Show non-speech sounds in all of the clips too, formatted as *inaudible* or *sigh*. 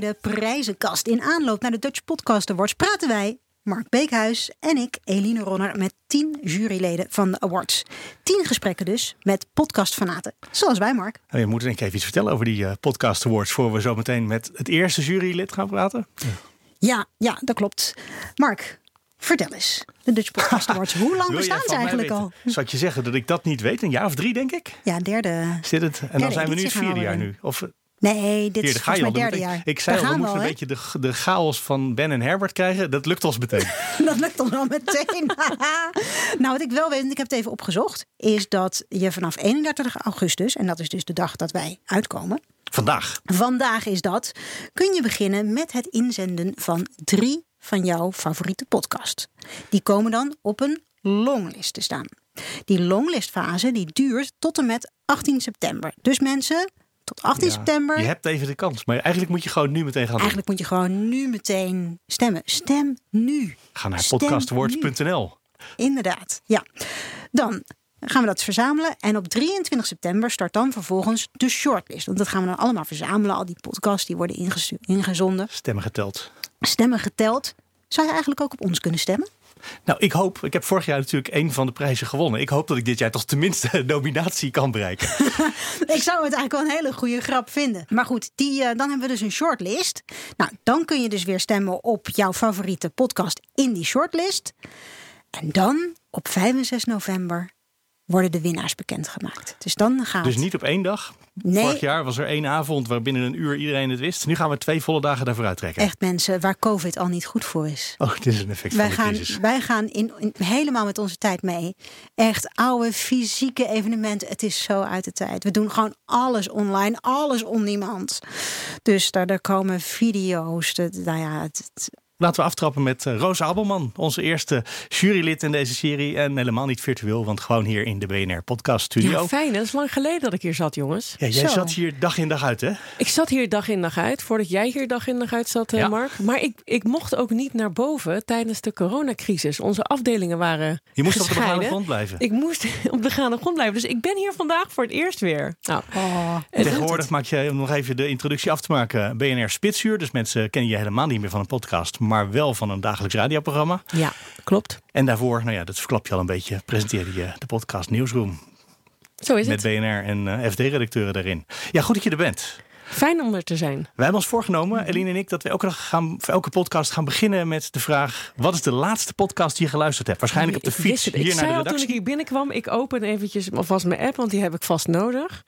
Bij de prijzenkast. In aanloop naar de Dutch Podcast Awards praten wij, Mark Beekhuis en ik, Eline Ronner, met tien juryleden van de awards. Tien gesprekken dus met podcastfanaten, zoals wij, Mark. Oh, je moet denk ik even iets vertellen over die uh, Podcast Awards... voor we zo meteen met het eerste jurylid gaan praten. Ja, ja, dat klopt. Mark, Vertel eens, de Dutch Podcast Awards. *laughs* Hoe lang bestaan ze eigenlijk al? Zou je zeggen dat ik dat niet weet? Een jaar of drie, denk ik? Ja, derde. Zit het? En dan zijn we nu het vierde jaar nu. Of, Nee, dit is mijn derde jaar. Ik zei al, we moeten een beetje de, de chaos van Ben en Herbert krijgen. Dat lukt ons meteen. *laughs* dat lukt ons wel meteen. *laughs* nou, wat ik wel weet, en ik heb het even opgezocht... is dat je vanaf 31 augustus, en dat is dus de dag dat wij uitkomen... Vandaag. Vandaag is dat. Kun je beginnen met het inzenden van drie van jouw favoriete podcast. Die komen dan op een longlist te staan. Die longlistfase die duurt tot en met 18 september. Dus mensen, tot 18 september. Je hebt even de kans, maar eigenlijk moet je gewoon nu meteen gaan. Eigenlijk moet je gewoon nu meteen stemmen. Stem nu. Ga naar podcastwords.nl. Inderdaad, ja. Dan gaan we dat verzamelen. En op 23 september start dan vervolgens de shortlist. Want dat gaan we dan allemaal verzamelen. Al die podcasts die worden ingezonden. Stemmen geteld. Stemmen geteld. Zou je eigenlijk ook op ons kunnen stemmen? Nou, ik hoop. Ik heb vorig jaar natuurlijk een van de prijzen gewonnen. Ik hoop dat ik dit jaar toch tenminste een nominatie kan bereiken. *laughs* ik zou het eigenlijk wel een hele goede grap vinden. Maar goed, die, uh, dan hebben we dus een shortlist. Nou, dan kun je dus weer stemmen op jouw favoriete podcast in die shortlist. En dan op 5 en 6 november worden de winnaars bekendgemaakt. Dus dan gaat. Dus niet op één dag. Nee. Vorig jaar was er één avond waar binnen een uur iedereen het wist. Nu gaan we twee volle dagen daarvoor uittrekken. Echt mensen waar COVID al niet goed voor is. Oh, dit is een effect wij van de gaan, crisis. Wij gaan in, helemaal met onze tijd mee. Echt oude fysieke evenementen. Het is zo uit de tijd. We doen gewoon alles online, alles on demand. Dus daar, daar komen video's. De, nou ja, het, Laten we aftrappen met uh, Roos Abelman, onze eerste jurylid in deze serie. En helemaal niet virtueel, want gewoon hier in de BNR Podcast Studio. Ja, fijn. Het is lang geleden dat ik hier zat, jongens. Ja, jij Zo. zat hier dag in dag uit, hè? Ik zat hier dag in dag uit, voordat jij hier dag in dag uit zat, Ja. Mark. Maar ik, ik mocht ook niet naar boven tijdens de coronacrisis. Onze afdelingen waren Je moest op de begane grond blijven. Ik moest *laughs* op de gaande grond blijven. Dus ik ben hier vandaag voor het eerst weer. Nou, oh, het- Tegenwoordig maak je, om nog even de introductie af te maken, BNR Spitsuur. Dus mensen kennen je helemaal niet meer van een podcast, maar wel van een dagelijks radioprogramma. ja, klopt. En daarvoor, nou ja, dat verklap je al een beetje, presenteerde je de podcast Nieuwsroom. Zo is Met het. BNR en eh, FD-redacteuren daarin. Ja, goed dat je er bent. Fijn om er te zijn. Wij hebben ons voorgenomen, Eline en ik, dat we elke, dag gaan, voor elke podcast gaan beginnen met de vraag: wat is de laatste podcast die je geluisterd hebt? Waarschijnlijk op de Ik fiets. Ik hier naar zei de al toen ik redactie. hier binnenkwam, ik open eventjes alvast mijn app, want die heb ik vast nodig.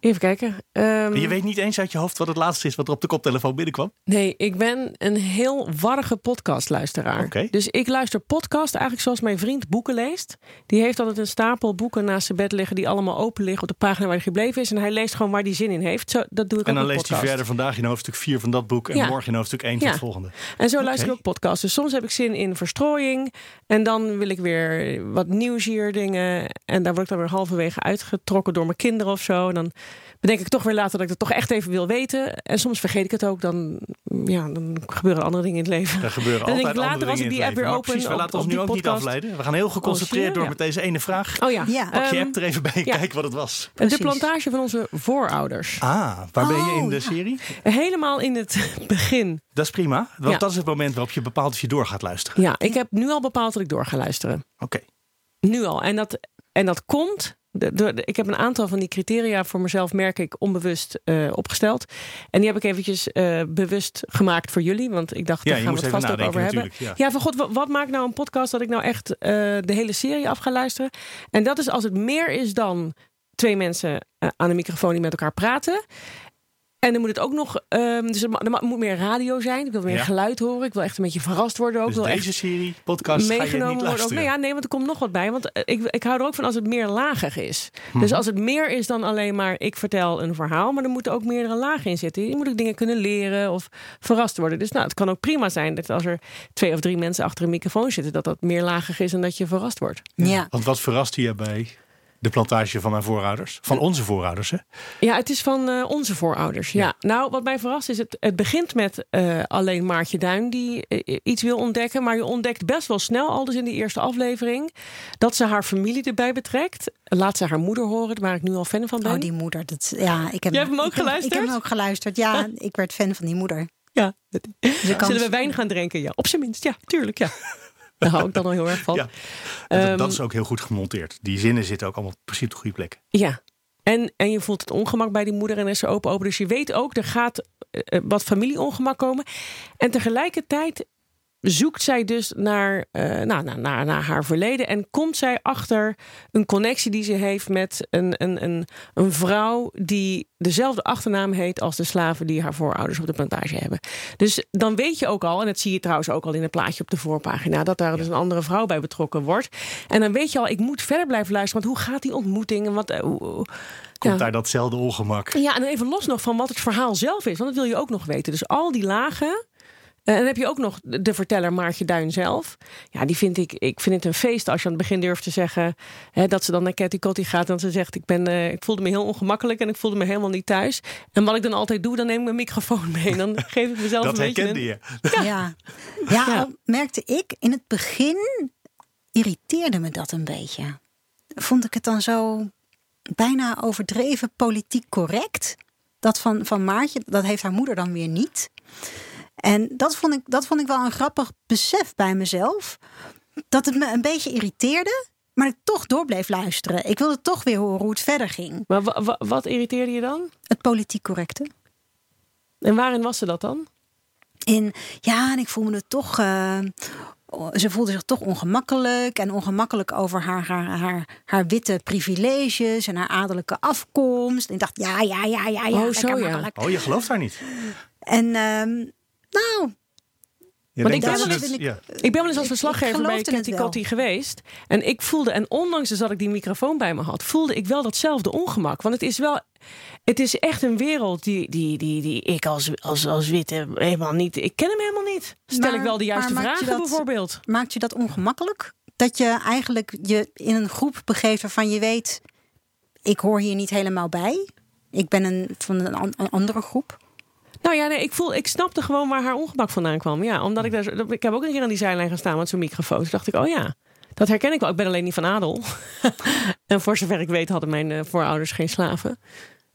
Even kijken. Ehm, je weet niet eens uit je hoofd wat het laatste is wat er op de koptelefoon binnenkwam. Nee, ik ben een heel warrige podcastluisteraar. Oké. Dus ik luister podcast eigenlijk zoals mijn vriend boeken leest. Die heeft altijd een stapel boeken naast zijn bed liggen die allemaal open liggen op de pagina waar hij gebleven is. En hij leest gewoon waar hij zin in heeft. Zo, dat doe ik En ook dan met leest hij verder vandaag in hoofdstuk 4 van dat boek en Ja. morgen in hoofdstuk 1 van het volgende. En zo luister ik ook podcasts. Dus soms heb ik zin in verstrooiing. En dan wil ik weer wat nieuwsier dingen. En daar word ik dan weer halverwege uitgetrokken door mijn kinderen of zo. En dan bedenk ik toch weer later dat ik het toch echt even wil weten. En soms vergeet ik het ook. Dan, ja, dan gebeuren andere dingen in het leven. Er gebeuren En *laughs* dan denk altijd ik later, andere als dingen ik die app weer open precies, we op- laten ons op nu ook niet afleiden. We gaan heel geconcentreerd Oh, door Ja. met deze ene vraag. Oh ja. Ja. Pak je Ehm, app er even bij en ja. kijk wat het was. De plantage van onze voorouders. Ah, waar ben je in Oh, de ja. serie? Helemaal in het *laughs* begin. Dat is prima, want Ja. dat is het moment waarop je bepaalt of je door gaat luisteren. Ja, ik heb nu al bepaald dat ik door ga luisteren. Oké. Nu al. En dat, en dat komt. De- de- ik heb een aantal van die criteria voor mezelf, merk ik, onbewust eh, opgesteld. En die heb ik eventjes eh, bewust gemaakt voor jullie. Want ik dacht, Ja, daar gaan we het vast ook over hebben. Ja. Ja, van god, wat, wat maakt nou een podcast dat ik nou echt eh, de hele serie af ga luisteren? En dat is als het meer is dan twee mensen aan een microfoon die met elkaar praten. En dan moet het ook nog, ehm, dus er, er moet meer radio zijn. Ik wil meer Ja. geluid horen. Ik wil echt een beetje verrast worden ook. Dus Ik wil deze serie, podcast, ga je meegenomen niet worden. Ook. Nee, ja, nee, want er komt nog wat bij. Want eh, ik, ik hou er ook van als het meer lagig is. Mhm. Dus als het meer is dan alleen maar ik vertel een verhaal, maar er moeten ook meerdere lagen in zitten. Je moet ook dingen kunnen leren of verrast worden. Dus nou, het kan ook prima zijn dat als er twee of drie mensen achter een microfoon zitten, dat dat meer lagig is en dat je verrast wordt. Ja. Want wat verraste je bij De plantage van mijn voorouders. Van onze voorouders, hè? Ja, het is van uh, onze voorouders. Ja. Nou, wat mij verrast is, het, het begint met uh, alleen Maartje Duin die uh, iets wil ontdekken. Maar je ontdekt best wel snel, al dus in die eerste aflevering, dat ze haar familie erbij betrekt. Laat ze haar moeder horen, waar ik nu al fan van ben. Oh, die moeder. Dat, ja, ik heb, Jij hebt hem ook ik heb, geluisterd? ik heb hem ook geluisterd. Ja, *laughs* ik werd fan van die moeder. Ja. Zullen we wijn gaan drinken? Ja, op zijn minst. Ja, tuurlijk. Ja. *laughs* *laughs* Daar hou ik dan al heel erg van. Ja. Um, dat is ook heel goed gemonteerd. Die zinnen zitten ook allemaal precies op de goede plek. Ja. En, en je voelt het ongemak bij die moeder en is ze open open. Dus je weet ook, er gaat uh, wat familieongemak komen. En tegelijkertijd zoekt zij dus naar, uh, nou, naar, naar, naar, haar verleden en komt zij achter een connectie die ze heeft met een, een, een, een vrouw die dezelfde achternaam heet als de slaven die haar voorouders op de plantage hebben. Dus dan weet je ook al, en dat zie je trouwens ook al in het plaatje op de voorpagina, dat daar dus een andere vrouw bij betrokken wordt. En dan weet je al, ik moet verder blijven luisteren, want hoe gaat die ontmoeting en wat. Uh, Komt ja. daar datzelfde ongemak? Ja, en even los nog van wat het verhaal zelf is, want dat wil je ook nog weten. Dus al die lagen. En dan heb je ook nog de verteller Maartje Duin zelf. Ja, die vind ik, ik vind het een feest als je aan het begin durft te zeggen hè, dat ze dan naar Cathy Cotty gaat en ze zegt: ik, ben, uh, ik voelde me heel ongemakkelijk en ik voelde me helemaal niet thuis. En wat ik dan altijd doe, dan neem ik mijn microfoon mee. En dan geef ik mezelf *laughs* dat een beetje. herkende je. Ja. Ja. Ja, ja, merkte ik in het begin irriteerde me dat een beetje. Vond ik het dan zo bijna overdreven politiek correct? Dat van, van Maartje, dat heeft haar moeder dan weer niet. En dat vond, ik, dat vond ik wel een grappig besef bij mezelf. Dat het me een beetje irriteerde, maar ik toch door bleef luisteren. Ik wilde toch weer horen hoe het verder ging. Maar wat irriteerde je dan? Het politiek correcte. En waarin was ze dat dan? In, ja, en ik voelde me toch. Uh, ze voelde zich toch ongemakkelijk. En ongemakkelijk over haar, haar, haar, haar witte privileges en haar adellijke afkomst. En ik dacht, ja, ja, ja, ja, ja. Oh, zo, ja. oh je gelooft haar niet. En um, nou, Want ik, ben wel eens, ik, ja. ik ben wel eens als verslaggever bij Cathy Cotty geweest. En ik voelde, en ondanks dus dat ik die microfoon bij me had, voelde ik wel datzelfde ongemak. Want het is wel, het is echt een wereld die, die, die, die ik als, als, als witte helemaal niet, ik ken hem helemaal niet. Stel maar, ik wel de juiste vragen dat, bijvoorbeeld. Maakt je dat ongemakkelijk? Dat je eigenlijk je in een groep begeeft waarvan je weet, ik hoor hier niet helemaal bij. Ik ben een, van een, een andere groep. Nou ja, nee, ik, voel, ik snapte gewoon waar haar ongemak vandaan kwam. Ja, omdat ik daar, ik heb ook een keer aan die zijlijn gaan staan met zo'n microfoon. Toen dacht ik, oh ja, dat herken ik wel. Ik ben alleen niet van adel. *laughs* en voor zover ik weet hadden mijn uh, voorouders geen slaven.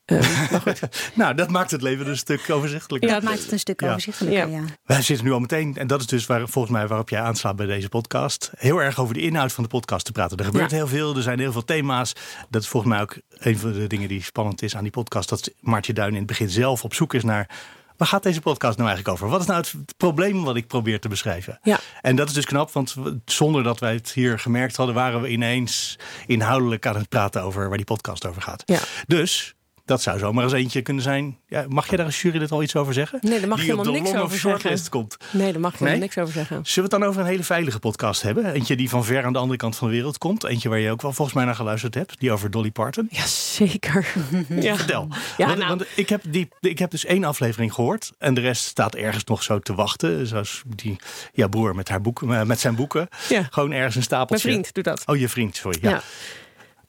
Uh, maar goed. *laughs* nou, dat maakt het leven een stuk overzichtelijker. Ja, dat maakt het een stuk overzichtelijker, ja. ja. Wij zitten nu al meteen, en dat is dus waar, volgens mij waarop jij aanslaat bij deze podcast, heel erg over de inhoud van de podcast te praten. Er gebeurt Ja. heel veel, er zijn heel veel thema's. Dat is volgens mij ook een van de dingen die spannend is aan die podcast, dat Martje Duin in het begin zelf op zoek is naar Waar gaat deze podcast nou eigenlijk over? Wat is nou het probleem wat ik probeer te beschrijven? Ja. En dat is dus knap, want zonder dat wij het hier gemerkt hadden, waren we ineens inhoudelijk aan het praten over waar die podcast over gaat. Ja. Dus dat zou zomaar eens eentje kunnen zijn. Ja, mag je daar als jurylid al iets over zeggen? Nee, daar mag je helemaal niks over zeggen. komt. Nee, daar mag je helemaal Nee? niks over zeggen. Zullen we het dan over een hele veilige podcast hebben? Eentje die van ver aan de andere kant van de wereld komt. Eentje waar je ook wel volgens mij naar geluisterd hebt. Die over Dolly Parton. Ja, zeker. *laughs* ja. Vertel. Ja, want, nou. want ik, heb die, ik heb dus één aflevering gehoord. En de rest staat ergens nog zo te wachten. Zoals die ja, broer met, haar boek, eh, met zijn boeken. Ja. Gewoon ergens een Mijn stapeltje. vriend doet dat. Oh, je vriend, sorry. Ja. Ja.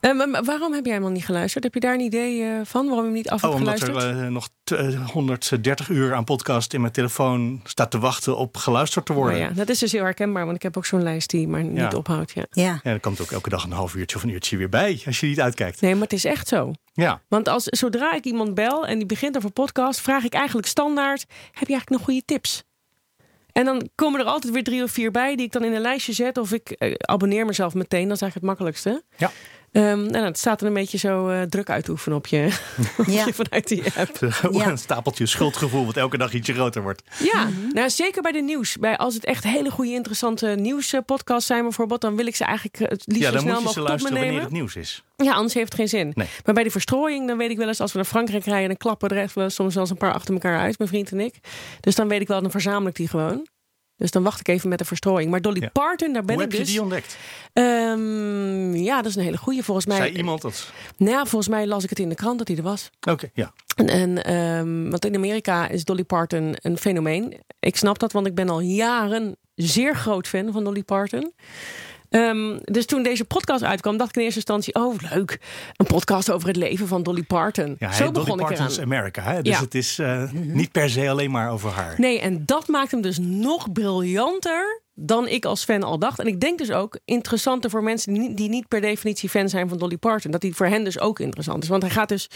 Eh, maar waarom heb jij helemaal niet geluisterd? Heb je daar een idee eh, van waarom je hem niet af hebt Oh, omdat geluisterd? er eh, nog t- eh, 130 uur aan podcast in mijn telefoon staat te wachten op geluisterd te worden. Oh ja, dat is dus heel herkenbaar, want ik heb ook zo'n lijst die maar niet Ja. ophoudt. Ja. Ja. Ja, er komt ook elke dag een half uurtje of een uurtje weer bij. Als je niet uitkijkt. Nee, maar het is echt zo. Ja. Want als, zodra ik iemand bel en die begint over podcast, vraag ik eigenlijk standaard: heb je eigenlijk nog goede tips? En dan komen er altijd weer drie of vier bij die ik dan in een lijstje zet. Of ik eh, abonneer mezelf meteen, dat is eigenlijk het makkelijkste. Ja. Ehm, en het staat er een beetje zo eh, druk uitoefenen op je, *laughs* op Ja. je vanuit die app. Ja. een stapeltje schuldgevoel wat elke dag ietsje groter wordt. Ja, nou zeker bij de nieuws. Bij, als het echt hele goede, interessante nieuwspodcasts zijn bijvoorbeeld, dan wil ik ze eigenlijk eh, het liefst Ja, zo dan snel moet je ze mogelijk tot me luisteren wanneer het nieuws is. Ja, anders heeft het geen zin. Nee. Maar bij de verstrooiing, dan weet ik wel eens als we naar Frankrijk rijden, dan klappen er echt wel soms wel eens een paar achter elkaar uit, mijn vriend en ik. Dus dan weet ik wel, dan verzamel ik die gewoon. Dus dan wacht ik even met de verstrooiing. Maar Dolly Ja. Parton, daar ben Hoe ik heb je dus. die ontdekt? Ehm, ja, dat is een hele goeie. Volgens mij, Zei iemand dat? nou, ja, volgens mij las ik het in de krant dat hij er was. Oké, ja. En, en, ehm, want in Amerika is Dolly Parton een fenomeen. Ik snap dat, want ik ben al jaren zeer groot fan van Dolly Parton. Ehm, dus toen deze podcast uitkwam, dacht ik in eerste instantie: oh, leuk. Een podcast over het leven van Dolly Parton. Ja, Zo Dolly begon ik Parton's eraan. America. Hè? Dus Ja. het is eh, niet per se alleen maar over haar. Nee, en dat maakt hem dus nog briljanter dan ik als fan al dacht. En ik denk dus ook interessanter voor mensen die niet, die niet per definitie fan zijn van Dolly Parton. Dat die voor hen dus ook interessant is. Want hij gaat dus.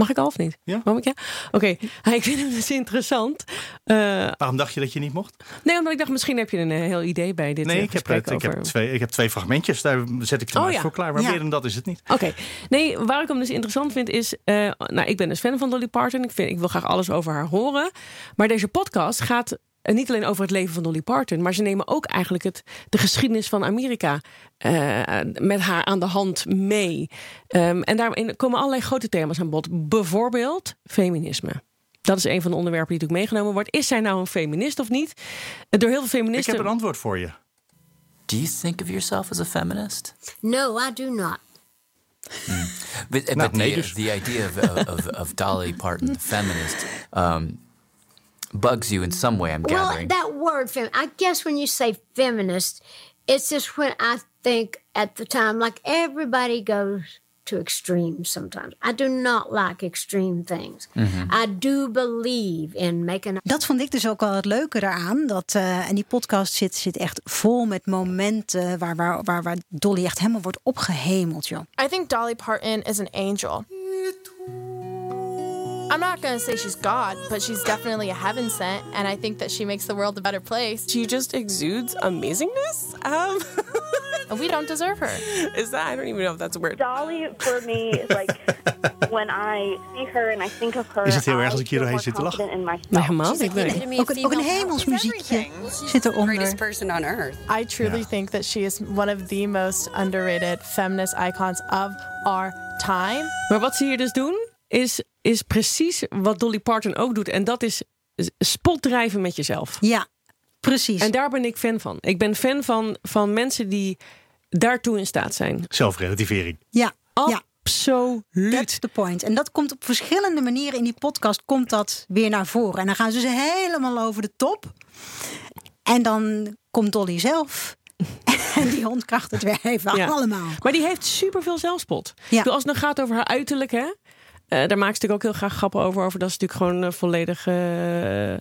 Mag ik al of niet? Ja. Mag ik ja? Oké, *laughs* ik vind hem dus interessant. Eh, Waarom dacht je dat je niet mocht? nee, omdat ik dacht, misschien heb je een eh, heel idee bij dit Nee, eh, ik heb, het, ik, heb twee, ik heb twee fragmentjes. Daar zet ik de Oh, ja. voor klaar. Maar meer dan dat is het niet. Oké, nee, waar ik hem dus interessant vind is... nou, ik ben dus fan van Dolly Parton. Ik, vind, ik wil graag alles over haar horen. Maar deze podcast gaat eh, niet alleen over het leven van Dolly Parton... maar ze nemen ook eigenlijk het, de geschiedenis van Amerika... eh, met haar aan de hand mee. Ehm, en daarin komen allerlei grote thema's aan bod. Bijvoorbeeld feminisme. Dat is een van de onderwerpen die natuurlijk meegenomen wordt. Is zij nou een feminist of niet? Eh, Door heel veel Ik feministen... heb een antwoord voor je. Do you think of yourself as a feminist? No, I do not. *laughs* But, but Nou, the, nee, dus. the idea of, of, of Dolly Parton, feminist, um, bugs you in some way, I'm Well, gathering. that word, fem- I guess when you say feminist, it's just when I think at the time, like everybody goes to extremes sometimes. I do not like extreme things. I do believe in making Dat vond ik dus ook wel het leuke eraan. Dat, eh, en die podcast zit, zit echt vol met momenten waar, waar, waar, waar Dolly echt helemaal wordt opgehemeld, joh. I think Dolly Parton is an angel. I'm not going to say she's God, but she's definitely a heaven sent, and I think that she makes the world a better place. She just exudes amazingness. Um, *laughs* And we don't deserve her. is that? I don't even know if that's a word. Dolly for me is like *laughs* when I see her and I think of her. Is het heel erg I als ik hier doorheen zit te lachen? confident in Nee, myself. helemaal niet. nee. Ook een, ook een hemelsmuziekje zit eronder. person on earth. I truly think that she is one of the most underrated feminist icons of our time. Maar wat ze hier dus doen, is, is precies wat Dolly Parton ook doet. En dat is spotdrijven met jezelf. Ja, precies. En daar ben ik fan van. Ik ben fan van, van mensen die daartoe in staat zijn. Zelfrelativering. ja, ja. Absoluut. That's the point. En dat komt op verschillende manieren in die podcast komt dat weer naar voren. En dan gaan ze ze helemaal over de top. En dan komt Dolly zelf. *laughs* En die ontkracht het weer even Ja. allemaal. Maar die heeft superveel zelfspot. Ja. Als het dan gaat over haar uiterlijk, hè. Eh, daar maakt ze natuurlijk ook heel graag grappen over. over dat ze natuurlijk gewoon eh, volledig eh,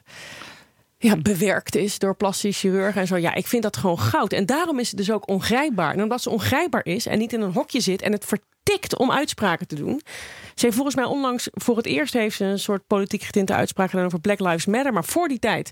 ja, bewerkt is door plastisch chirurg en zo. Ja, ik vind dat gewoon goud. En daarom is het dus ook ongrijpbaar. En omdat ze ongrijpbaar is en niet in een hokje zit en het vertikt om uitspraken te doen. Ze heeft volgens mij onlangs voor het eerst heeft ze een soort politiek getinte uitspraak gedaan over Black Lives Matter. Maar voor die tijd.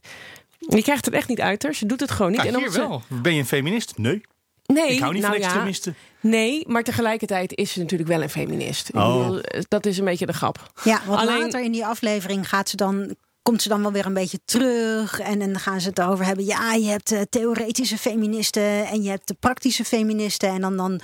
Je krijgt het echt niet uit haar. Ze doet het gewoon niet. Ja, en hier ze- wel. Ben je een feminist? Nee. Nee, Ik hou niet nou van ja, extremisten. Nee, maar tegelijkertijd is ze natuurlijk wel een feminist. Oh. bedoel, dat is een beetje de grap. Ja, want Alleen- later in die aflevering gaat ze dan, komt ze dan wel weer een beetje terug. En dan gaan ze het erover hebben. Ja, je hebt eh, theoretische feministen en je hebt de praktische feministen. En dan, dan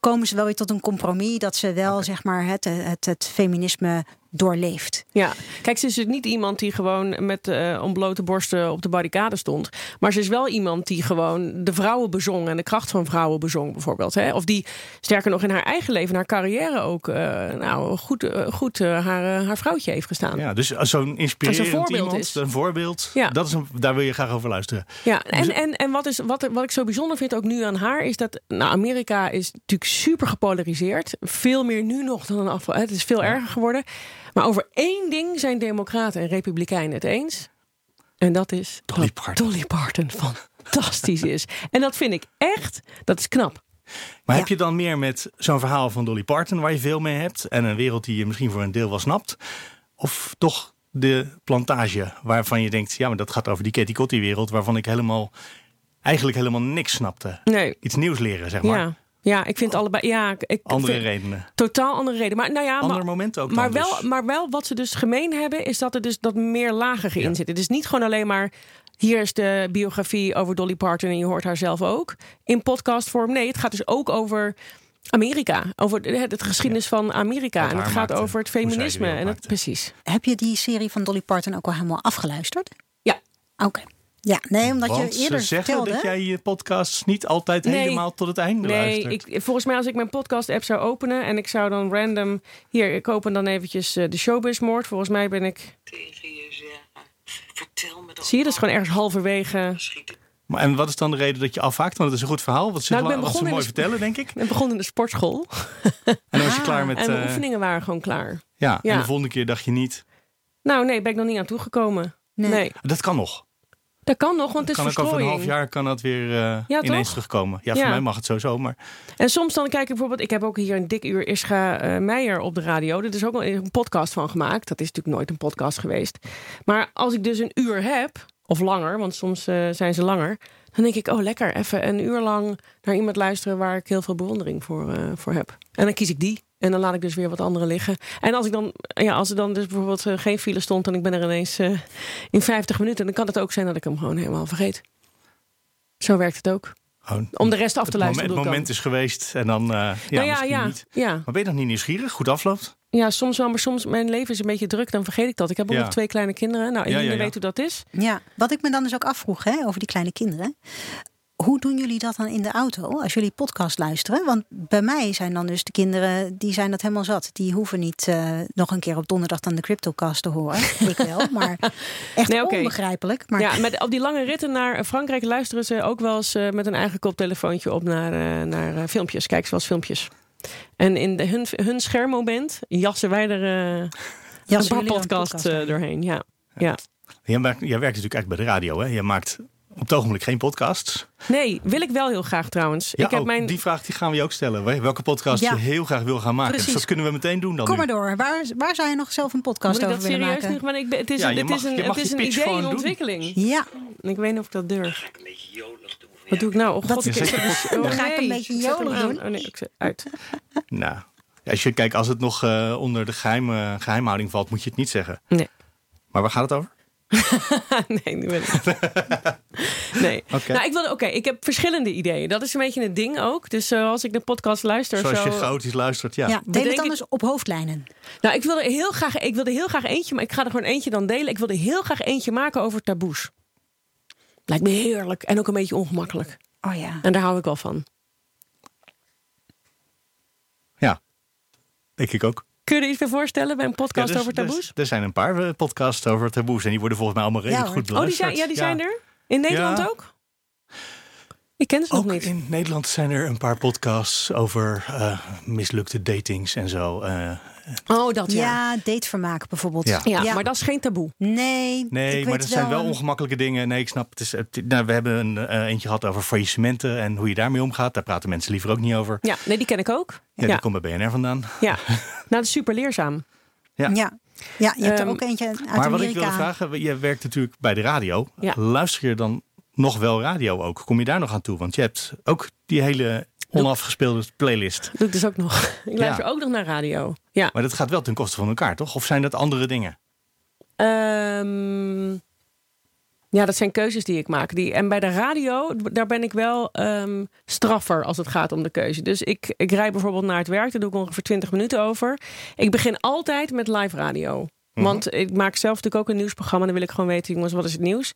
komen ze wel weer tot een compromis dat ze wel zeg maar het, het, het feminisme doorleeft. Ja, kijk, ze is dus niet iemand die gewoon met eh ontblote borsten op de barricade stond. Maar ze is wel iemand die gewoon de vrouwen bezong en de kracht van vrouwen bezong, bijvoorbeeld. Hè? Of die sterker nog in haar eigen leven, haar carrière ook, eh, nou goed, eh, goed haar, haar vrouwtje heeft gestaan. Ja, dus zo'n inspirerend voorbeeld iemand, is. een voorbeeld, Ja. dat is een, daar wil je graag over luisteren. Ja, en, en, en wat, is, wat, wat ik zo bijzonder vind ook nu aan haar is dat nou, Amerika is natuurlijk super gepolariseerd. Veel meer nu nog dan een afval. Het is veel erger geworden. Maar over één ding zijn Democraten en Republikeinen het eens. En dat is Dolly Parton. Dolly Parton fantastisch is. En dat vind ik echt, dat is knap. Maar Ja. heb je dan meer met zo'n verhaal van Dolly Parton waar je veel mee hebt en een wereld die je misschien voor een deel wel snapt? Of toch de plantage waarvan je denkt, ja, maar dat gaat over die Katie Cotty wereld waarvan ik helemaal, eigenlijk helemaal niks snapte. Nee, Iets nieuws leren, zeg maar. ja. Ja, ik vind allebei. Ja, ik- Andere vind- redenen. Totaal andere reden. Maar nou ja, Andere maar, momenten ook maar wel, dus. maar wel wat ze dus gemeen hebben, is dat er dus dat meer lager in zit. Het is niet gewoon alleen maar. Hier is de biografie over Dolly Parton en je hoort haar zelf ook in podcastvorm. Nee, het gaat dus ook over Amerika, over de, het geschiedenis van Amerika. Wat En het gaat maakte, over het feminisme. En dat, maakte. precies. Heb je die serie van Dolly Parton ook al helemaal afgeluisterd? Ja. Oké. Ja, nee, omdat Want je eerder ze zeggen vertelde. dat jij je podcasts niet altijd Nee. helemaal tot het einde Nee, luistert. ik, volgens mij als ik mijn podcast-app zou openen en ik zou dan random. Hier, ik open dan eventjes eh, de Showbiz-moord. Volgens mij ben ik. Tegen je zeggen. Vertel me dat. Zie je, dat is gewoon ergens halverwege. Maar, en wat is dan de reden dat je afhaakt? Want het is een goed verhaal. Wat ze, Nou, ik ben wat ze begonnen in mooi de- vertellen, denk ik. *laughs* Ik begon in de sportschool. En dan was je Ah, klaar met... en de eh, oefeningen waren gewoon klaar. ja, Ja. en de volgende keer dacht je niet... Nou, nee, ben ik nog niet aan toegekomen. Nee. Nee. Dat kan nog. Dat kan nog, want het is kan ook over een half jaar kan dat weer eh, Ja, ineens terugkomen. Ja, voor mij mag het sowieso. Maar En soms dan kijk ik bijvoorbeeld, ik heb ook hier een dik uur Ischa eh, Meijer op de radio. Er is ook een podcast van gemaakt. Dat is natuurlijk nooit een podcast geweest. Maar als ik dus een uur heb, of langer, want soms eh, zijn ze langer. Dan denk ik, oh lekker, even een uur lang naar iemand luisteren waar ik heel veel bewondering voor, voor heb. En dan kies ik die. En dan laat ik dus weer wat andere liggen. En als ik dan, ja, als er dan dus bijvoorbeeld eh, geen file stond en ik ben er ineens eh, in 50 minuten, dan kan het ook zijn dat ik hem gewoon helemaal vergeet. Zo werkt het ook. gewoon Om de rest af te het luisteren. moment, bedoel ik dan. moment is geweest en dan eh, ja, Nou ja, misschien ja, niet. ja. Maar ben je nog niet nieuwsgierig? Goed afloopt? Ja, soms wel, maar soms mijn leven is een beetje druk, dan vergeet ik dat. Ik heb ook Ja. nog twee kleine kinderen. Nou, Ja, Eline ja, ja. weet hoe dat is. Ja, wat ik me dan dus ook afvroeg hè, over die kleine kinderen. Hoe doen jullie dat dan in de auto als jullie podcast luisteren? Want bij mij zijn dan dus de kinderen, die zijn dat helemaal zat. Die hoeven niet eh, nog een keer op donderdag dan de Cryptocast te horen. *laughs* ik wel, maar echt Nee, onbegrijpelijk. Maar Ja, met, op die lange ritten naar Frankrijk luisteren ze ook wel eens eh, met een eigen koptelefoontje op naar, eh, naar filmpjes. Wel eens filmpjes. En in de, hun, hun schermmoment jassen wij er eh, een jassen paar podcast doorheen. Ja. Ja. Jij werkt, jij werkt natuurlijk echt bij de radio. Hè? Je maakt op het ogenblik geen podcasts. Nee, wil ik wel heel graag trouwens. Ja, ik heb oh, mijn... Die vraag die gaan we je ook stellen. Welke podcast Ja. je heel graag wil gaan maken. Precies. Dus dat kunnen we meteen doen dan Kom nu. maar door. Waar, waar zou je nog zelf een podcast Moet ik over dat willen serieus maken? nu? Maar ik ben, het is, Ja, een, je het mag- is een, het is een pitch idee gewoon in doen. ontwikkeling. Ja, Ik weet niet of ik dat durf. Wat doe ik nou? Oh, Wat- god, ik Ja, ik heb zeg een- Dan oh, ga ik een beetje jolig doen. Oh nee, ik zet uit. *laughs* Nou, ja, als je kijkt, als het nog eh, onder de geheime, geheimhouding valt, moet je het niet zeggen. Nee. Maar waar gaat het over? *laughs* nee, nu ben ik. *laughs* Nee. Oké. Nou, ik wilde, oké, ik heb verschillende ideeën. Dat is een beetje het ding ook. Dus eh, als ik de podcast luister, Zoals zo. je chaotisch luistert, ja. ja. deel het dan ik- eens op hoofdlijnen. Nou, ik wilde heel graag, ik wilde heel graag eentje, maar ik ga er gewoon eentje dan delen. Ik wilde heel graag eentje maken over taboes. Lijkt me heerlijk en ook een beetje ongemakkelijk. Oh ja. En daar hou ik wel van. Ja, denk ik ook. Kun je er iets bij voorstellen bij een podcast Ja, dus- over taboes? dus- er zijn een paar eh, podcasts over taboes. En die worden volgens mij allemaal redelijk goed oh, die beluisterd. zijn, ja, die zijn er? In Nederland ook? Ik ken ze nog niet. in Nederland zijn er een paar podcasts over eh, mislukte datings en zo. Eh, Oh, dat ja. Ja, datevermaak bijvoorbeeld. Ja. Ja, maar dat is geen taboe. Nee, nee, maar er zijn wel een- ongemakkelijke dingen. Nee, ik snap. Het is, het, nou, we hebben een eh, eentje gehad over faillissementen en hoe je daarmee omgaat. Daar praten mensen liever ook niet over. Ja, nee, die ken ik ook. Ja, Ja, die komt bij BNR vandaan. ja. *laughs* nou, dat is super leerzaam. Ja. Ja. ja, je hebt er Ehm, ook eentje uit maar wat Amerika. ik wilde vragen, je werkt natuurlijk bij de radio. Ja. Luister je dan nog wel radio ook? Kom je daar nog aan toe? Want je hebt ook die hele onafgespeelde playlist. Dat doe ik dus ook nog. *laughs* Ik luister ook nog naar radio. Ja. Maar dat gaat wel ten koste van elkaar, toch? Of zijn dat andere dingen? Ehm, ja, dat zijn keuzes die ik maak. Die, en bij de radio, daar ben ik wel ehm, straffer als het gaat om de keuze. Dus ik, ik rijd bijvoorbeeld naar het werk, daar doe ik ongeveer 20 minuten over. Ik begin altijd met live radio. Mhm. Want ik maak zelf natuurlijk ook een nieuwsprogramma. Dan wil ik gewoon weten, jongens, wat is het nieuws?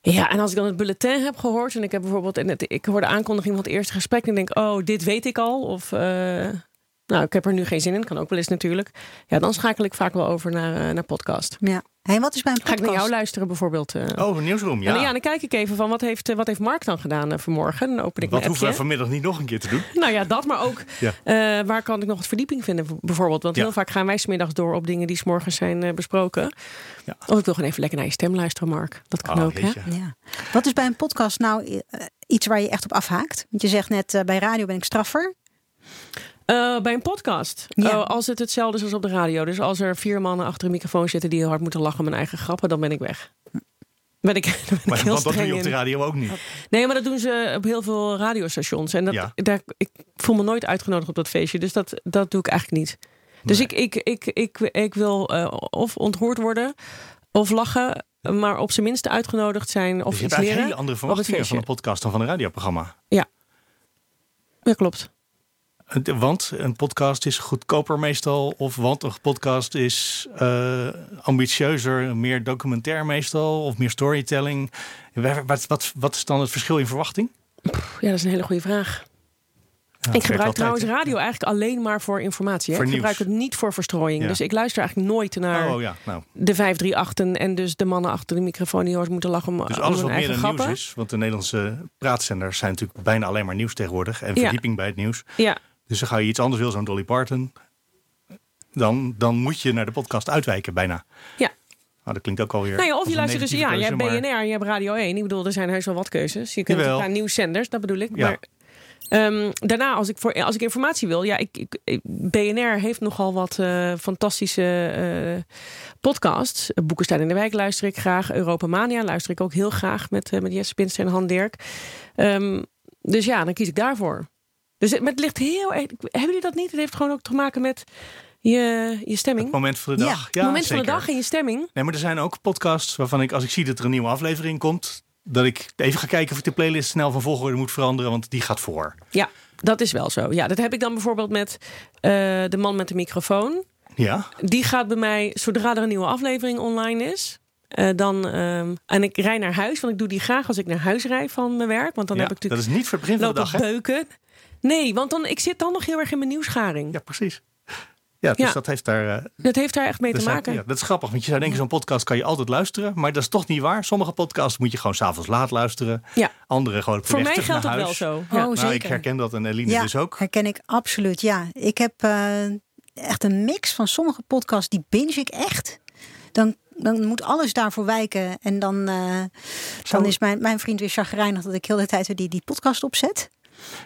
Ja, en als ik dan het bulletin heb gehoord... en ik heb bijvoorbeeld in het, ik hoor de aankondiging van het eerste gesprek... en ik denk, oh, dit weet ik al. Of, eh, nou, ik heb er nu geen zin in. Kan ook wel eens natuurlijk. Ja, dan schakel ik vaak wel over naar, eh, naar podcast. Ja. Hey, wat is bij een Ga ik podcast? naar jou luisteren bijvoorbeeld? eh. Oh, een nieuwsroom, En dan, ja. dan kijk ik even van wat heeft, eh, wat heeft Mark dan gedaan vanmorgen. Dan open ik Wat hoeven we vanmiddag niet nog een keer te doen? *laughs* Nou ja, dat, maar ook Ja. eh, waar kan ik nog wat verdieping vinden bijvoorbeeld. Want Ja. heel vaak gaan wij smiddags door op dingen die s'morgens zijn besproken. Ja. Of ik wil gewoon even lekker naar je stem luisteren, Mark. Dat kan Oh, ook, hè? Ja. Wat is bij een podcast nou iets waar je echt op afhaakt? Want je zegt net, bij radio ben ik straffer. Eh, bij een podcast. Ja. Eh, als het hetzelfde is als op de radio. Dus als er vier mannen achter een microfoon zitten die heel hard moeten lachen om mijn eigen grappen, dan ben ik weg. Ben ik, *laughs* ben ik Maar, heel want dat doe je op de radio ook niet. Nee, maar dat doen ze op heel veel radiostations. En dat, Ja. daar, ik voel me nooit uitgenodigd op dat feestje. Dus dat, dat doe ik eigenlijk niet. Dus Nee. ik, ik, ik, ik, ik wil eh, of ontroerd worden of lachen. Maar op zijn minst uitgenodigd zijn of Dus je iets hebt eigenlijk leren. hele andere verwachtingen van een podcast dan van een radioprogramma. Ja, klopt. Want een podcast is goedkoper meestal. Of want een podcast is eh, ambitieuzer, meer documentair meestal. Of meer storytelling. Wat, wat, wat, is dan het verschil in verwachting? Ja, dat is een hele goede vraag. ik gebruik trouwens radio eigenlijk alleen maar voor informatie. Hè? Voor ik gebruik het niet voor verstrooiing. Ja. Dus ik luister eigenlijk nooit naar Oh ja, nou. de 538 en dus de mannen achter de microfoon die hoors moeten lachen om, Dus alles wat meer dan grappen. nieuws is. Want de Nederlandse praatzenders zijn natuurlijk bijna alleen maar nieuws tegenwoordig. En verdieping bij het nieuws. Ja, Dus dan ga je iets anders wil, zo'n Dolly Parton. Dan, dan moet je naar de podcast uitwijken bijna. ja. Nou, dat klinkt ook alweer. Nou ja, of je luistert dus, ja, je hebt BNR maar- en je hebt Radio 1. Ik bedoel, er zijn heus wel wat keuzes. Je kunt naar nieuwszenders, dat bedoel ik. Ja. Maar ehm, daarna, als ik, voor, als ik informatie wil, ja, ik, ik, ik- BNR heeft nogal wat eh, fantastische eh, podcasts. Boekenstein in de Wijk luister ik graag. Europa Mania luister ik ook heel graag met, eh, met Jesse Pinster en Han Dirk. Ehm, dus ja, dan kies ik daarvoor. Dus het, maar het ligt heel erg. Hebben jullie dat niet? Het heeft gewoon ook te maken met je, je stemming. Het moment van de Ja, dag. Het moment van de dag en je stemming. Nee, maar er zijn ook podcasts waarvan ik, als ik zie dat er een nieuwe aflevering komt, dat ik even ga kijken of ik de playlist snel van volgorde moet veranderen, want die gaat voor. Ja, dat is wel zo. Ja, dat heb ik dan bijvoorbeeld met eh, de man met de microfoon. Ja, Die gaat bij mij, zodra er een nieuwe aflevering online is. eh, dan, ehm, en ik rij naar huis, want ik doe die graag als ik naar huis rijd van mijn werk. Want dan ja heb ik dat natuurlijk is niet voor het begin van de dag. Beuken. Nee, want dan, ik zit dan nog heel erg in mijn nieuwsgaring. Ja, precies. Ja, dus Ja. dat heeft daar. eh, Dat heeft daar echt mee te maken. ja, dat is grappig, want je zou denken, zo'n podcast kan je altijd luisteren, maar dat is toch niet waar. Sommige podcasts moet je gewoon s'avonds laat luisteren. Ja. Andere gewoon Voor mij geldt dat wel zo. Oh, Ja. Nou, ik zeker. herken dat en Eline ja, dus ook. herken ik absoluut. Ja, ik heb eh, echt een mix van sommige podcasts die binge ik echt. Dan, dan moet alles daarvoor wijken. En dan, eh, dan is mijn, mijn vriend weer chagrijnig dat ik heel de tijd weer die, die podcast opzet.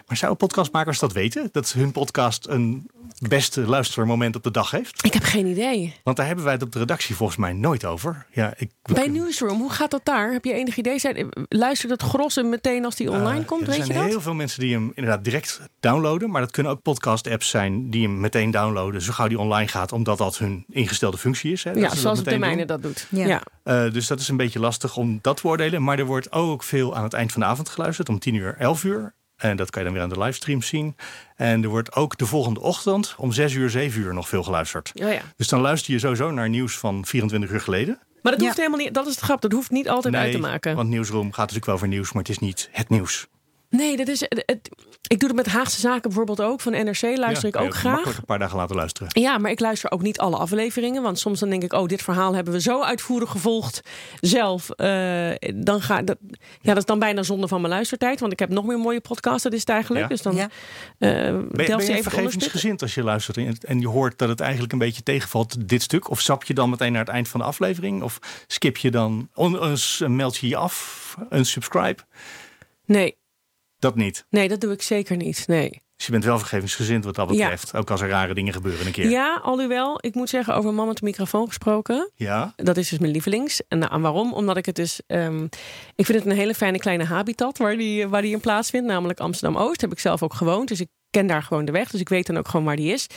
Maar zouden podcastmakers dat weten? Dat hun podcast een beste luistermoment op de dag heeft? Ik heb geen idee. Want daar hebben wij het op de redactie volgens mij nooit over. Ja, ik, Bij Newsroom, hoe gaat dat daar? Heb je enig idee? Zijn, luistert het gros hem meteen als die online Eh, komt? er Weet zijn je dat? heel veel mensen die hem inderdaad direct downloaden. Maar dat kunnen ook podcast-apps zijn die hem meteen downloaden. Zo gauw die online gaat, omdat dat hun ingestelde functie is. Hè, Ja, dat zoals de meteen mijne doen. dat doet. Ja. Ja. Eh, dus dat is een beetje lastig om dat te beoordelen. Maar er wordt ook veel aan het eind van de avond geluisterd. Om 10 uur, 11 uur. En dat kan je dan weer aan de livestream zien. En er wordt ook de volgende ochtend om 6 uur, 7 uur nog veel geluisterd. Oh ja. Dus dan luister je sowieso naar nieuws van 24 uur geleden. Maar dat Ja. hoeft helemaal niet. Dat is het grap. Dat hoeft niet altijd uit te maken. want Nieuwsroom gaat natuurlijk wel over nieuws, maar het is niet het nieuws. Nee, dat is. Het, het- ik doe het met Haagse Zaken bijvoorbeeld ook. Van NRC luister Ja, ik ook graag. Een paar dagen laten luisteren. Ja, maar ik luister ook niet alle afleveringen. Want soms dan denk ik, oh, dit verhaal hebben we zo uitvoerig gevolgd zelf. eh, dan ga, dat, ja, dat is dan bijna zonde van mijn luistertijd. Want ik heb nog meer mooie podcasts, dat is het eigenlijk. Ja. Dus dan Ja. eh Ben, je- ben je vergevingsgezind als je luistert en- en je hoort dat het eigenlijk een beetje tegenvalt, dit stuk? Of stap je dan meteen naar het eind van de aflevering? Of skip je dan, on, on- meld je je af, een subscribe? Nee, Dat niet. nee, dat doe ik zeker niet. Nee. Dus je bent wel vergevingsgezind wat dat Ja. betreft. Ook als er rare dingen gebeuren een keer. Ja, alhoewel, ik moet zeggen, over man met de microfoon gesproken. Ja? Dat is dus mijn lievelings. En nou, waarom? Omdat ik het dus. ehm, ik vind het een hele fijne kleine habitat waar die, waar die in plaatsvindt. Namelijk Amsterdam Oost. Heb ik zelf ook gewoond. Dus ik ken daar gewoon de weg. Dus ik weet dan ook gewoon waar die is.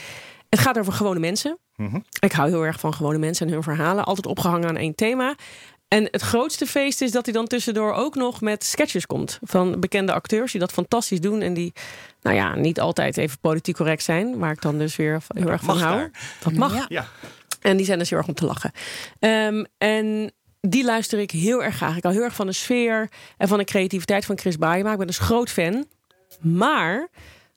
Het gaat over gewone mensen. Mhm. Ik hou heel erg van gewone mensen en hun verhalen. Altijd opgehangen aan één thema. En het grootste feest is dat hij dan tussendoor ook nog met sketches komt. Van bekende acteurs die dat fantastisch doen. En die, nou ja, niet altijd even politiek correct zijn. Waar ik dan dus weer heel erg van hou. daar. Dat mag. Ja. Ja. En die zijn dus heel erg om te lachen. Ehm, en die luister ik heel erg graag. Ik hou heel erg van de sfeer en van de creativiteit van Chris Baaema. Ik ben dus groot fan. Maar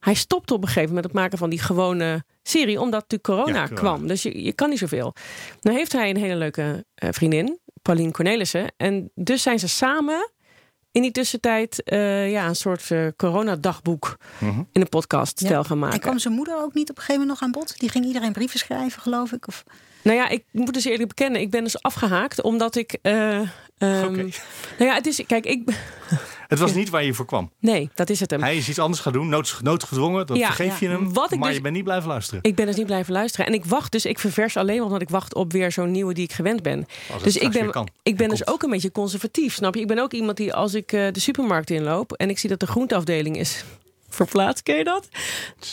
hij stopte op een gegeven moment het maken van die gewone serie. Omdat natuurlijk corona, Ja, corona. kwam. Dus je, je kan niet zoveel. Nou heeft hij een hele leuke eh, vriendin. Paulien Cornelissen. En dus zijn ze samen in die tussentijd eh, ja, een soort eh coronadagboek Mhm. in een podcast Ja. stijl gaan En maken. kwam zijn moeder ook niet op een gegeven moment nog aan bod? Die ging iedereen brieven schrijven, geloof ik. Of... Nou ja, ik moet dus eerlijk bekennen, ik ben dus afgehaakt omdat ik. eh, ehm, Oké. Nou ja, het is. Kijk, ik. Het was niet waar je voor kwam. Nee, dat is het hem. Hij is iets anders gaan doen, nood, noodgedwongen. Dat Ja, vergeef je hem. Wat ik maar dus- je bent niet blijven luisteren. Ik ben dus niet blijven luisteren. En ik wacht dus, ik ververs alleen maar omdat ik wacht op weer zo'n nieuwe die ik gewend ben. Dus ik ben, kan. ik ben En dus komt. ook een beetje conservatief, snap je? Ik ben ook iemand die als ik eh, de supermarkt inloop en ik zie dat de groenteafdeling is *laughs* verplaatst, ken je dat?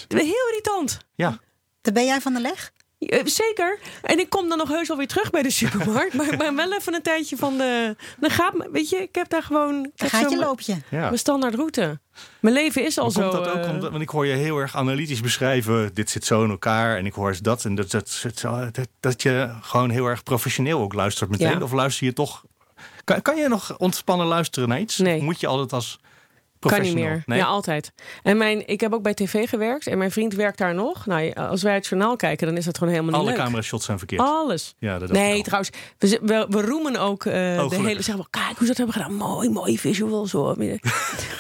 Heel irritant. Ja. Daar ben jij van de leg? Eh, Zeker. En ik kom dan nog heus wel weer terug bij de supermarkt. maar ik ben wel even een tijdje van de. Dan gaat weet je, ik heb daar gewoon. Ik Dan heb gaat zo je mijn- loopje. ja. Mijn standaardroute. Mijn leven is al Maar zo. komt dat ook eh, omdat, want ik hoor je heel erg analytisch beschrijven. Dit zit zo in elkaar en ik hoor eens dat. En dat, dat, dat, dat je gewoon heel erg professioneel ook luistert meteen. Ja. Of luister je toch... Kan, kan je nog ontspannen luisteren naar iets? Nee. Of moet je altijd als Kan niet meer. Nee? Ja, altijd. En mijn, ik heb ook bij tv gewerkt en mijn vriend werkt daar nog. Nou, als wij het journaal kijken, dan is dat gewoon helemaal Alle niet leuk. camera-shots zijn verkeerd. Alles. Ja, dat Nee, trouwens, we, we, we roemen ook eh, de gelukkig. hele. Zeggen we, kijk hoe ze dat hebben gedaan. Mooi, mooi visuals hoor. *laughs* Weet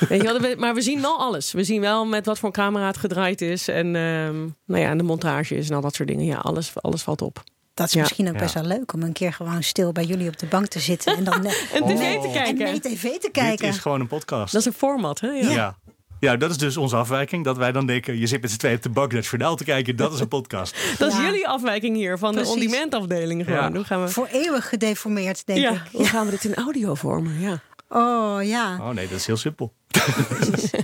je wel, we- maar we zien wel alles. We zien wel met wat voor camera het gedraaid is. En, ehm, nou ja, en de montage is en al dat soort dingen. Ja, alles, alles valt op. Dat is Ja. misschien ook Ja. best wel leuk om een keer gewoon stil bij jullie op de bank te zitten en dan *laughs* eh, En tv nee, te kijken. En tv te Dit kijken. is gewoon een podcast. Dat is een format, hè? Ja. ja. ja. dat is dus onze afwijking. Dat wij dan denken, je zit met z'n tweeën op de bank naar het journaal te kijken. Dat is een podcast. *laughs* Dat is Ja. jullie afwijking hier van Precies. de on-demand afdeling. Gewoon. Ja. Hoe gaan we... Voor eeuwig gedeformeerd, denk Ja, ik. hoe gaan we dit in audio vormen? Ja. Oh ja. Oh nee, dat is heel simpel. *laughs*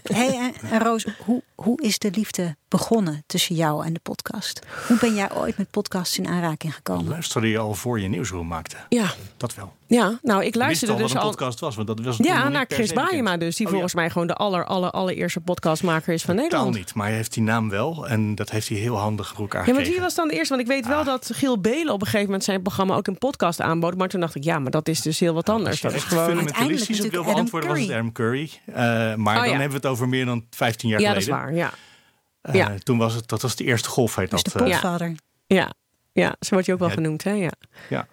Hey, en, en Roos, hoe, hoe is de liefde begonnen tussen jou en de podcast? Hoe ben jij ooit met podcasts in aanraking gekomen? Luisterde je al voor je nieuwsroom maakte? Ja. Dat wel. Ja, nou, ik luisterde al dus wat een al. podcast was, want dat was Ja, naar Chris. Baayema dus. Die Oh, ja. volgens mij gewoon de aller, aller, allereerste podcastmaker is van Totaal Nederland. niet, maar hij heeft die naam wel. En dat heeft hij heel handig voor elkaar Ja, maar wie was dan de eerste? Want ik weet wel Ah. dat Giel Belen op een gegeven moment zijn programma ook een podcast aanbood. Maar toen dacht ik, ja, maar dat is dus heel wat anders. Dat is echt gewoon... fundamentalistisch op wil beantwoorden, was het Curry. Adam Curry. Eh, maar Oh, dan ja. hebben we het over meer dan 15 jaar Ja, dat is geleden. waar. Ja, Eh, Ja. Toen was het, dat was de eerste golf, heet Dus dat. de eh. ja, ja, zo wordt je ook wel Ja. genoemd. Hè? Ja. ja.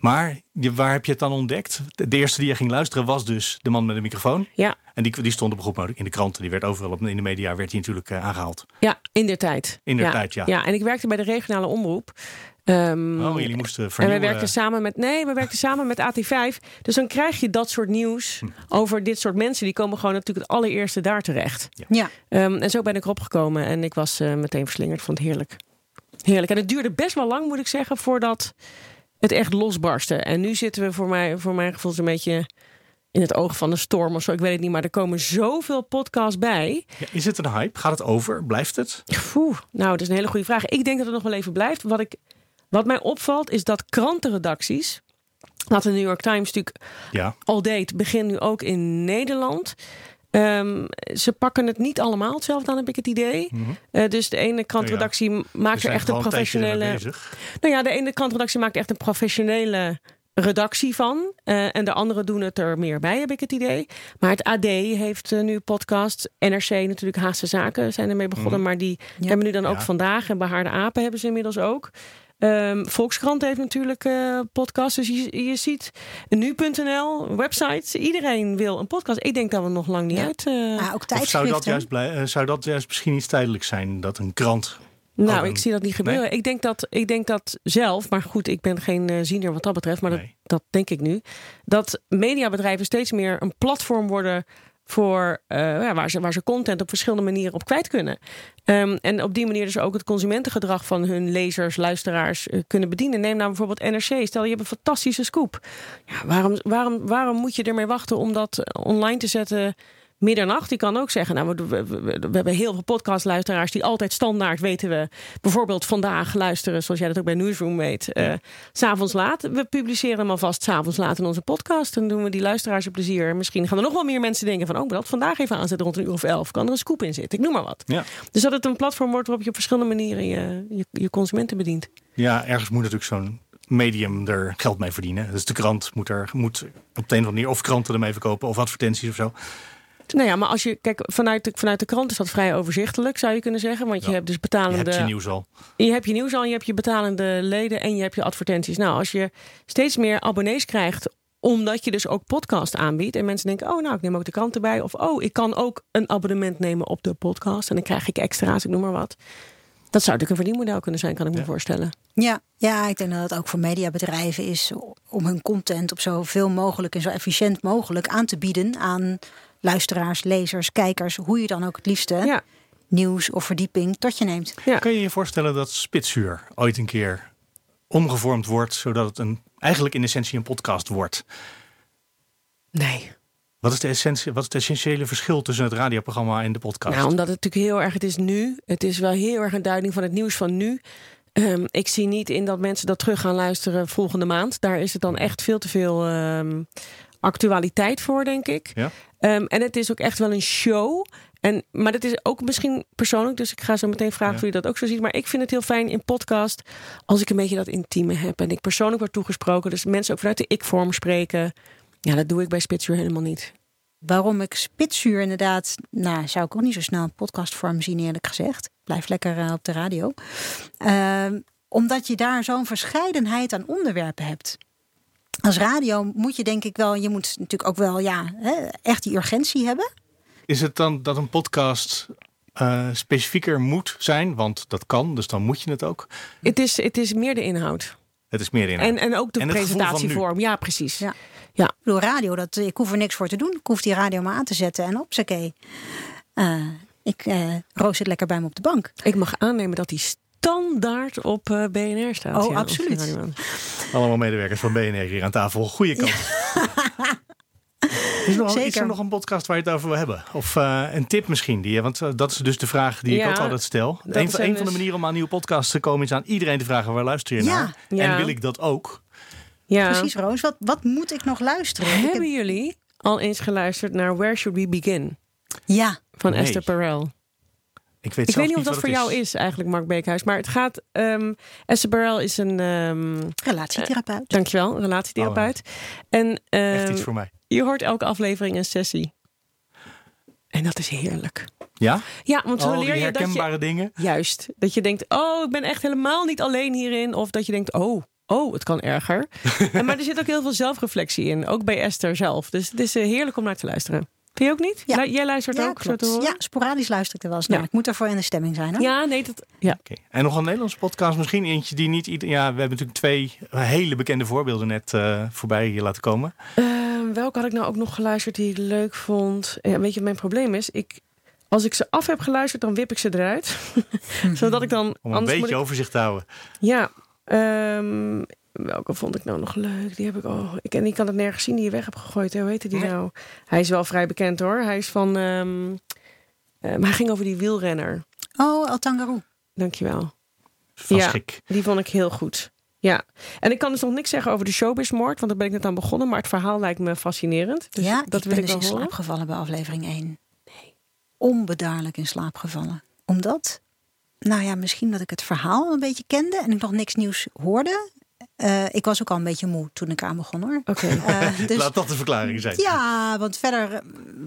Maar je, waar heb je het dan ontdekt? De, de eerste die je ging luisteren was dus de man met de microfoon. Ja. En die, die stond op een goed moment in de kranten. Die werd overal op, in de media werd hij natuurlijk eh, aangehaald. ja, in der tijd. In der ja. tijd, ja. Ja, en ik werkte bij de regionale omroep. Ehm, Oh, jullie moesten En vernieuwen. we werkten samen met nee, we werkten samen met AT5. Dus dan krijg je dat soort nieuws Hm. over dit soort mensen. Die komen gewoon natuurlijk het allereerste daar terecht. Ja. Ehm, en zo ben ik erop gekomen en ik was eh, meteen verslingerd. Vond het heerlijk. Heerlijk. En het duurde best wel lang, moet ik zeggen, voordat het echt losbarstte. En nu zitten we voor, mij, voor mijn gevoel een beetje in het oog van de storm of zo. Ik weet het niet, maar er komen zoveel podcasts bij. Ja, is het een hype? Gaat het over? Blijft het? Nou, dat is een hele goede vraag. Ik denk dat het nog wel even blijft. Wat, ik, wat mij opvalt is dat krantenredacties... Wat de New York Times natuurlijk Ja. al deed, begint nu ook in Nederland. Ehm, ze pakken het niet allemaal hetzelfde aan, heb ik het idee. Eh, dus de ene krantredactie maakt We er echt een professionele. bezig. Nou ja, de ene krantredactie maakt echt een professionele redactie van. Eh, en de anderen doen het er meer bij, heb ik het idee. Maar het AD heeft eh, nu podcasts. NRC natuurlijk, Haagse Zaken zijn ermee begonnen. Maar die hebben nu dan ook Ja. vandaag. En Behaarde Apen hebben ze inmiddels ook. Ehm, Volkskrant heeft natuurlijk eh podcasts. Dus je, je ziet nu.nl, websites. Iedereen wil een podcast. Ik denk dat we nog lang niet Ja. uit... eh, Ah, ook Of zou dat, juist blij, eh, zou dat juist misschien iets tijdelijks zijn? Dat een krant... Nou, ik zie dat niet gebeuren. Ik, denk dat, ik denk dat zelf, maar goed, ik ben geen eh, ziener wat dat betreft, maar dat, dat denk ik nu. Dat mediabedrijven steeds meer een platform worden voor eh, ja, waar, ze, waar ze content op verschillende manieren op kwijt kunnen. Ehm, en op die manier dus ook het consumentengedrag van hun lezers, luisteraars eh, kunnen bedienen. Neem nou bijvoorbeeld NRC. Stel je hebt een fantastische scoop. Ja, waarom, waarom, waarom moet je ermee wachten om dat eh, online te zetten? Middernacht, die kan ook zeggen, nou, we, we, we, we hebben heel veel podcastluisteraars die altijd standaard weten we, bijvoorbeeld vandaag luisteren, zoals jij dat ook bij Newsroom weet, s s'avonds laat. We publiceren hem alvast s'avonds laat in onze podcast. Dan doen we die luisteraars een plezier. Misschien gaan er nog wel meer mensen denken van, oh, dat vandaag even aanzetten rond een uur of elf. Kan er een scoop in zitten? Ik noem maar wat. Ja. Dus dat het een platform wordt waarop je op verschillende manieren je, je, je consumenten bedient. Ja, ergens moet natuurlijk zo'n medium er geld mee verdienen. Dus de krant moet er moet op de een of andere manier of kranten ermee verkopen of advertenties of zo. Nou ja, maar als je, kijk, vanuit de, vanuit de krant is dat vrij overzichtelijk, zou je kunnen zeggen. Want je hebt dus Je betalende. hebt je nieuws al. Je hebt je nieuws al, je hebt je betalende leden en je hebt je advertenties. Nou, als je steeds meer abonnees krijgt, omdat je dus ook podcast aanbiedt. En mensen denken, oh nou, ik neem ook de krant erbij. Of oh, ik kan ook een abonnement nemen op de podcast. En dan krijg ik extra's, ik noem maar wat. Dat zou natuurlijk een verdienmodel kunnen zijn, kan ik me voorstellen. Ja, ja, ik denk dat het ook voor mediabedrijven is om hun content op zoveel mogelijk en zo efficiënt mogelijk aan te bieden aan luisteraars, lezers, kijkers, hoe je dan ook het liefste Ja, nieuws of verdieping tot je neemt. ja. Kun je je voorstellen dat spitsuur ooit een keer omgevormd wordt, zodat het een, eigenlijk in essentie een podcast wordt? Nee. Wat is, de essentie, wat is het essentiële verschil tussen het radioprogramma en de podcast? Nou, omdat het natuurlijk heel erg, het is nu. Het is wel heel erg een duiding van het nieuws van nu. Ehm, ik zie niet in dat mensen dat terug gaan luisteren volgende maand. Daar is het dan echt veel te veel ehm, actualiteit voor, denk ik. Ja? Ehm, en het is ook echt wel een show. En, maar dat is ook misschien persoonlijk. Dus ik ga zo meteen vragen Ja. of jullie dat ook zo ziet. Maar ik vind het heel fijn in podcast. Als ik een beetje dat intieme heb. En ik persoonlijk word toegesproken. Dus mensen ook vanuit de ik-vorm spreken. Ja, dat doe ik bij Spitsuur helemaal niet. waarom ik spitsuur inderdaad... Nou, zou ik ook niet zo snel een podcastvorm zien eerlijk gezegd. Blijf lekker eh, op de radio. Ehm, omdat je daar zo'n verscheidenheid aan onderwerpen hebt. Als radio moet je denk ik wel... Je moet natuurlijk ook wel ja, hè, echt die urgentie hebben. Is het dan dat een podcast eh, specifieker moet zijn? Want dat kan, dus dan moet je het ook. Het is, het is meer de inhoud. Het is meer in. En, en ook de En presentatievorm. Ja, precies. Ja. Ja. Ik bedoel, radio, dat, ik hoef er niks voor te doen. Ik hoef die radio maar aan te zetten en opzakee. Eh ik eh roos zit lekker bij me op de bank. Ik mag aannemen dat die standaard op eh, BNR staat. Oh, ja, absoluut. Allemaal medewerkers van BNR hier aan tafel. Goeie kant. *laughs* Is, er nog, is er nog een podcast waar je het over wil hebben? Of eh, een tip misschien? Die, je- want eh, dat is dus de vraag die ik ook altijd stel. Een, van- de dus- manieren om aan nieuwe podcasts te komen is aan iedereen te vragen waar luister je Ja. naar? Ja. En wil ik dat ook? Ja. Precies, Roos. Wat, wat moet ik nog luisteren? Heb- Hebben jullie al eens geluisterd naar Where Should We Begin? ja, Van Nee. Esther Perel. Ik weet, Ik zelf weet niet of dat voor jou is. eigenlijk, Mark Beekhuis. Maar het gaat. ehm Esther Perel is een. ehm relatietherapeut. dankjewel, een relatietherapeut. En Echt ehm, iets voor mij. je hoort elke aflevering een sessie. En dat is heerlijk. Ja? Ja, want zo leer je dat je. herkenbare dingen? Juist. Dat je denkt, oh, ik ben echt helemaal niet alleen hierin. Of dat je denkt, oh, oh, het kan erger. *laughs* en, maar er zit ook heel veel zelfreflectie in. Ook bij Esther zelf. Dus het is eh, heerlijk om naar te luisteren. Vind je ook niet? Ja. Jij luistert Ja, ook, zo klopt. te horen? Ja, sporadisch luister ik er wel eens naar. Ja. Ik moet ervoor in de stemming zijn. Hoor. Ja, nee, dat... Ja. Oké. En nog een Nederlandse podcast misschien? Eentje die niet... Ja, we hebben natuurlijk twee hele bekende voorbeelden net eh, voorbij hier laten komen. Ehm, welke had ik nou ook nog geluisterd die ik leuk vond? Ja, weet je, mijn probleem is, ik, als ik ze af heb geluisterd, dan wip ik ze eruit. *laughs* Zodat ik dan... Om een anders beetje ik- overzicht te houden. Ja, ehm, welke vond ik nou nog leuk? Die heb ik oh, ik en die kan het nergens zien die je weg hebt gegooid. hè. Hoe heette die Nee. nou? Hij is wel vrij bekend hoor. Hij is van. ehm eh, maar hij ging over die wielrenner. Oh, El Tangaroo. Dankjewel. Van Ja. Die vond ik heel goed. Ja, en ik kan dus nog niks zeggen over de showbizmoord, want daar ben ik net aan begonnen. Maar het verhaal lijkt me fascinerend. Dus ja, dat ik wil ben ik dus wel in horen. slaap gevallen bij aflevering 1. Nee. Onbedaarlijk in slaap gevallen. Omdat, nou ja, misschien dat ik het verhaal een beetje kende en ik nog niks nieuws hoorde. Eh, ik was ook al een beetje moe toen ik aan begon hoor. Oké. Eh, *laughs* dus, Laat dat de verklaring zijn. ja, want verder eh,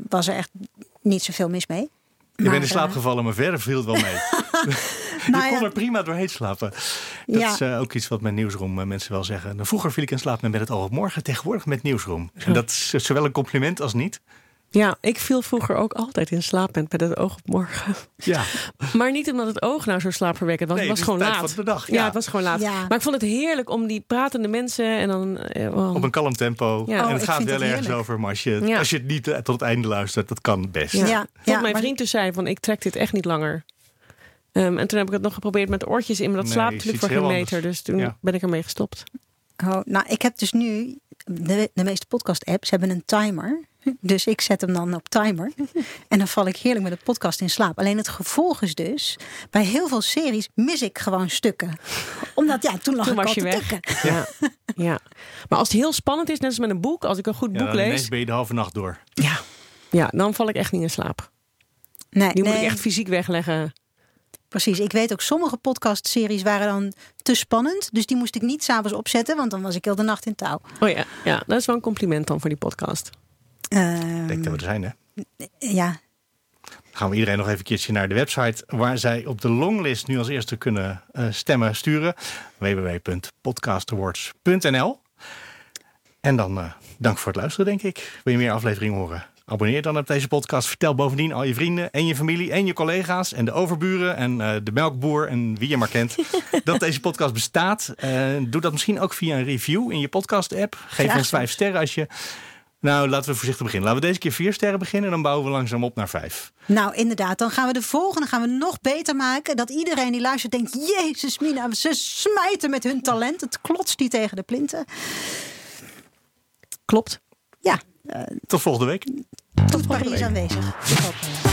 was er echt niet zoveel mis mee. Je Maar, bent in slaap gevallen, maar verder viel het wel mee. *laughs* nou je kon ja, er prima doorheen slapen. Dat Ja. is ook iets wat met Nieuwsroom mensen wel zeggen. Nou, vroeger viel ik in slaap met het oog op morgen, tegenwoordig met Nieuwsroom. En dat is zowel een compliment als niet. Ja, ik viel vroeger ook altijd in slaap met het oog op morgen. Ja, *laughs* Maar niet omdat het oog nou zo slaapverwekkend was. Nee, het was gewoon tijd laat. van de dag, Ja. ja. het was gewoon laat. Ja. Maar ik vond het heerlijk om die pratende mensen en dan. eh, oh. op een kalm tempo. Ja. En Oh, het gaat wel het ergens over, maar als je, Ja. als je het niet eh, tot het einde luistert, dat kan best. Ja. Ja, Tot ja, mijn vriend dus zei van ik trek dit echt niet langer. Ehm, en toen heb ik het nog geprobeerd met oortjes in, maar dat Nee, slaapt natuurlijk voor geen meter. anders. Dus toen Ja. ben ik ermee gestopt. Oh, nou, ik heb dus nu. De, de meeste podcast-apps hebben een timer. Dus ik zet hem dan op timer. *laughs* En dan val ik heerlijk met de podcast in slaap. Alleen het gevolg is dus. Bij heel veel series mis ik gewoon stukken. Omdat ja, toen lag Toen ik was al je te weg. tikken. Ja. ja. Maar als het heel spannend is, net als met een boek, als ik een goed Ja, boek dan lees, ben je de halve nacht door. ja. ja, dan val ik echt niet in slaap. Nee, Die nee moet ik echt fysiek wegleggen. precies. Ik weet ook, sommige podcast-series waren dan te spannend. Dus die moest ik niet s'avonds opzetten, want dan was ik heel de nacht in touw. Oh ja, ja, dat is wel een compliment dan voor die podcast. Ehm, Ik denk dat we er zijn, hè? ja, gaan we iedereen nog even een keertje naar de website waar zij op de longlist nu als eerste kunnen eh, stemmen sturen. www.podcastawards.nl En dan eh, dank voor het luisteren, denk ik. Wil je meer afleveringen horen? Abonneer dan op deze podcast. Vertel bovendien al je vrienden en je familie en je collega's en de overburen en eh, de melkboer en wie je maar kent *laughs* dat deze podcast bestaat. Doe dat misschien ook via een review in je podcast-app. Geef Graag ons vijf sterren als je. Nou, laten we voorzichtig beginnen. Laten we deze keer vier sterren beginnen en dan bouwen we langzaam op naar vijf. Nou, inderdaad. Dan gaan we de volgende gaan we nog beter maken. Dat iedereen die luistert denkt... Jezus, Mina, ze smijten met hun talent. Het klotst die tegen de plinten. Klopt. Ja, Tot volgende week. tot Parijs aanwezig. Eh,